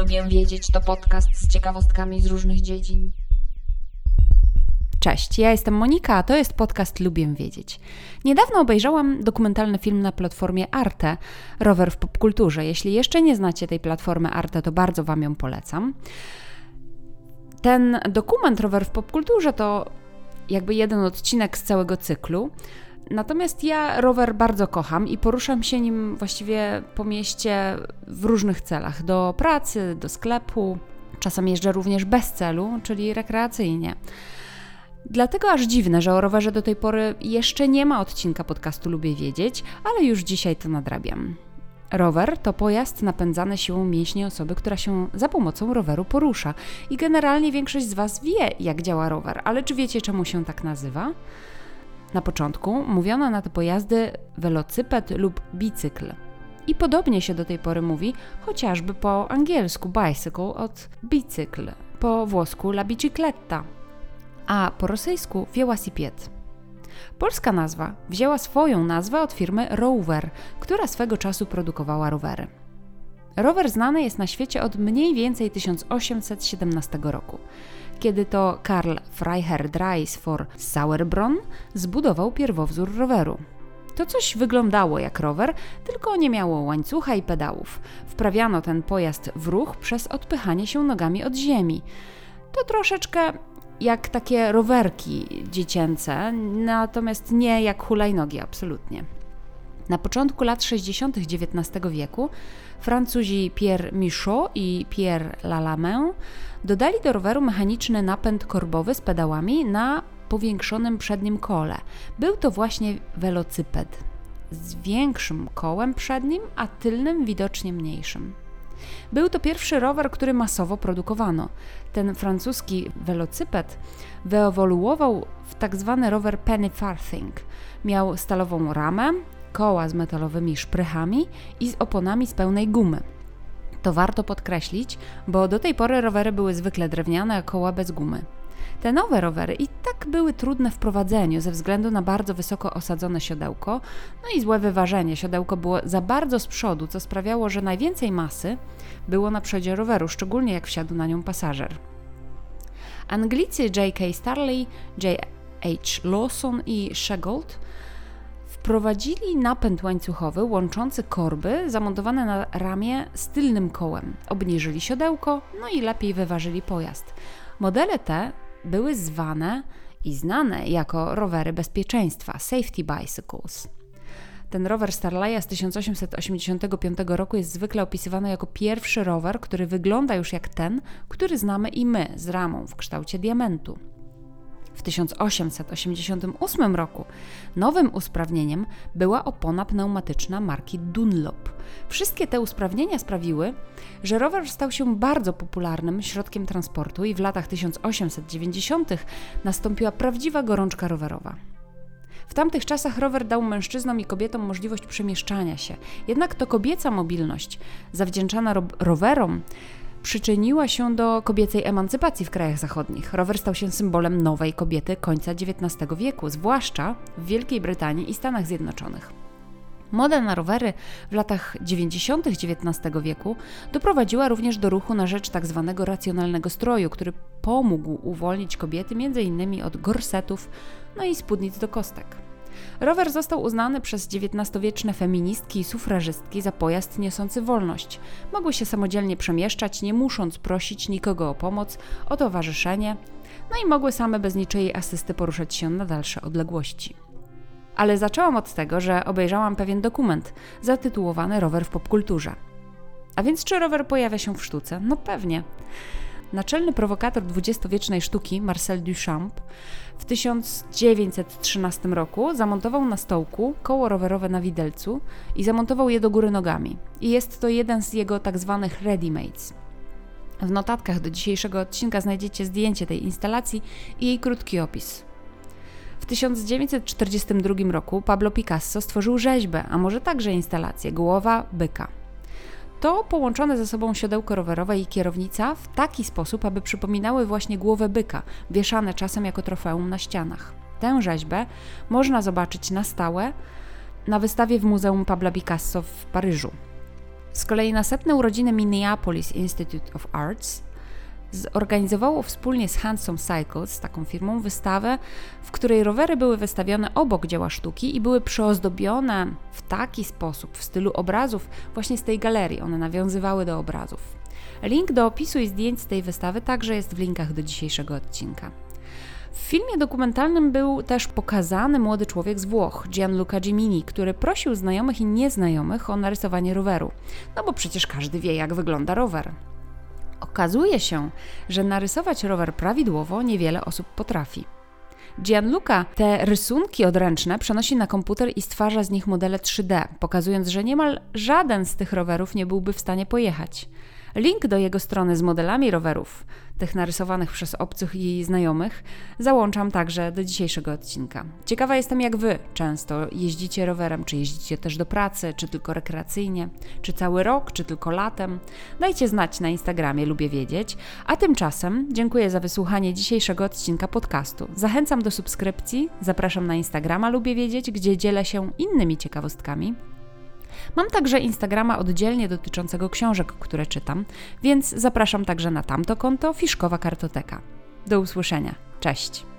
Lubię wiedzieć to podcast z ciekawostkami z różnych dziedzin. Cześć, ja jestem Monika, a to jest podcast Lubię Wiedzieć. Niedawno obejrzałam dokumentalny film na platformie Arte, Rower w popkulturze. Jeśli jeszcze nie znacie tej platformy Arte, to bardzo Wam ją polecam. Ten dokument Rower w popkulturze to jakby jeden odcinek z całego cyklu. Natomiast ja rower bardzo kocham i poruszam się nim właściwie po mieście w różnych celach: do pracy, do sklepu. Czasem jeżdżę również bez celu, czyli rekreacyjnie. Dlatego aż dziwne, że o rowerze do tej pory jeszcze nie ma odcinka podcastu Lubię Wiedzieć, ale już dzisiaj to nadrabiam. Rower to pojazd napędzany siłą mięśni osoby, która się za pomocą roweru porusza. I generalnie większość z Was wie, jak działa rower, ale czy wiecie, czemu się tak nazywa? Na początku mówiono na te pojazdy welocyped lub bicykl. I podobnie się do tej pory mówi chociażby po angielsku bicycle od bicykl, po włosku la bicicletta, a po rosyjsku wielasipiet. Polska nazwa wzięła swoją nazwę od firmy Rover, która swego czasu produkowała rowery. Rower znany jest na świecie od mniej więcej 1817 roku kiedy to Karl Freiherr Drais for Sauerbronn zbudował pierwowzór roweru. To coś wyglądało jak rower, tylko nie miało łańcucha i pedałów. Wprawiano ten pojazd w ruch przez odpychanie się nogami od ziemi. To troszeczkę jak takie rowerki dziecięce, natomiast nie jak hulajnogi, absolutnie. Na początku lat 60. XIX wieku Francuzi Pierre Michaud i Pierre Lalamin dodali do roweru mechaniczny napęd korbowy z pedałami na powiększonym przednim kole. Był to właśnie welocyped z większym kołem przednim, a tylnym widocznie mniejszym. Był to pierwszy rower, który masowo produkowano. Ten francuski welocyped wyewoluował w tak zwany rower penny farthing. Miał stalową ramę, koła z metalowymi szprychami i z oponami z pełnej gumy. To warto podkreślić, bo do tej pory rowery były zwykle drewniane, a koła bez gumy. Te nowe rowery i tak były trudne w prowadzeniu ze względu na bardzo wysoko osadzone siodełko, no i złe wyważenie. Siodełko było za bardzo z przodu, co sprawiało, że najwięcej masy było na przodzie roweru, szczególnie jak wsiadł na nią pasażer. Anglicy J.K. Starley, J.H. Lawson i Shegold wprowadzili napęd łańcuchowy łączący korby zamontowane na ramię z tylnym kołem. Obniżyli siodełko, no i lepiej wyważyli pojazd. Modele te były zwane i znane jako rowery bezpieczeństwa, safety bicycles. Ten rower Starleya z 1885 roku jest zwykle opisywany jako pierwszy rower, który wygląda już jak ten, który znamy i my, z ramą w kształcie diamentu. W 1888 roku nowym usprawnieniem była opona pneumatyczna marki Dunlop. Wszystkie te usprawnienia sprawiły, że rower stał się bardzo popularnym środkiem transportu i w latach 1890 nastąpiła prawdziwa gorączka rowerowa. W tamtych czasach rower dał mężczyznom i kobietom możliwość przemieszczania się. Jednak to kobieca mobilność, zawdzięczana ro rowerom, przyczyniła się do kobiecej emancypacji w krajach zachodnich. Rower stał się symbolem nowej kobiety końca XIX wieku, zwłaszcza w Wielkiej Brytanii i Stanach Zjednoczonych. Moda na rowery w latach 90. XIX wieku doprowadziła również do ruchu na rzecz tzw. Tak racjonalnego stroju, który pomógł uwolnić kobiety m.in. od gorsetów, no i spódnic do kostek. Rower został uznany przez XIX-wieczne feministki i sufrażystki za pojazd niosący wolność. Mogły się samodzielnie przemieszczać, nie musząc prosić nikogo o pomoc, o towarzyszenie, no i mogły same bez niczyjej asysty poruszać się na dalsze odległości. Ale zaczęłam od tego, że obejrzałam pewien dokument zatytułowany Rower w popkulturze. A więc czy rower pojawia się w sztuce? No pewnie. Naczelny prowokator dwudziestowiecznej sztuki Marcel Duchamp w 1913 roku zamontował na stołku koło rowerowe na widelcu i zamontował je do góry nogami. I jest to jeden z jego tak zwanych ready-mates. W notatkach do dzisiejszego odcinka znajdziecie zdjęcie tej instalacji i jej krótki opis. W 1942 roku Pablo Picasso stworzył rzeźbę, a może także instalację Głowa byka. To połączone ze sobą siodełko rowerowe i kierownica w taki sposób, aby przypominały właśnie głowę byka, wieszane czasem jako trofeum na ścianach. Tę rzeźbę można zobaczyć na stałe na wystawie w Muzeum Pabla Picasso w Paryżu. Z kolei na setne urodziny Minneapolis Institute of Arts zorganizowało wspólnie z Handsome Cycles, taką firmą, wystawę, w której rowery były wystawione obok dzieła sztuki i były przyozdobione w taki sposób, w stylu obrazów, właśnie z tej galerii. One nawiązywały do obrazów. Link do opisu i zdjęć z tej wystawy także jest w linkach do dzisiejszego odcinka. W filmie dokumentalnym był też pokazany młody człowiek z Włoch, Gianluca Gimini, który prosił znajomych i nieznajomych o narysowanie roweru. No bo przecież każdy wie, jak wygląda rower. Okazuje się, że narysować rower prawidłowo niewiele osób potrafi. Gianluca te rysunki odręczne przenosi na komputer i stwarza z nich modele 3D, pokazując, że niemal żaden z tych rowerów nie byłby w stanie pojechać. Link do jego strony z modelami rowerów, tych narysowanych przez obcych i znajomych, załączam także do dzisiejszego odcinka. Ciekawa jestem, jak wy często jeździcie rowerem, czy jeździcie też do pracy, czy tylko rekreacyjnie, czy cały rok, czy tylko latem. Dajcie znać na Instagramie, lubię wiedzieć. A tymczasem dziękuję za wysłuchanie dzisiejszego odcinka podcastu. Zachęcam do subskrypcji, zapraszam na Instagrama, lubię wiedzieć, gdzie dzielę się innymi ciekawostkami. Mam także Instagrama oddzielnie dotyczącego książek, które czytam, więc zapraszam także na tamto konto Fiszkowa Kartoteka. Do usłyszenia. Cześć!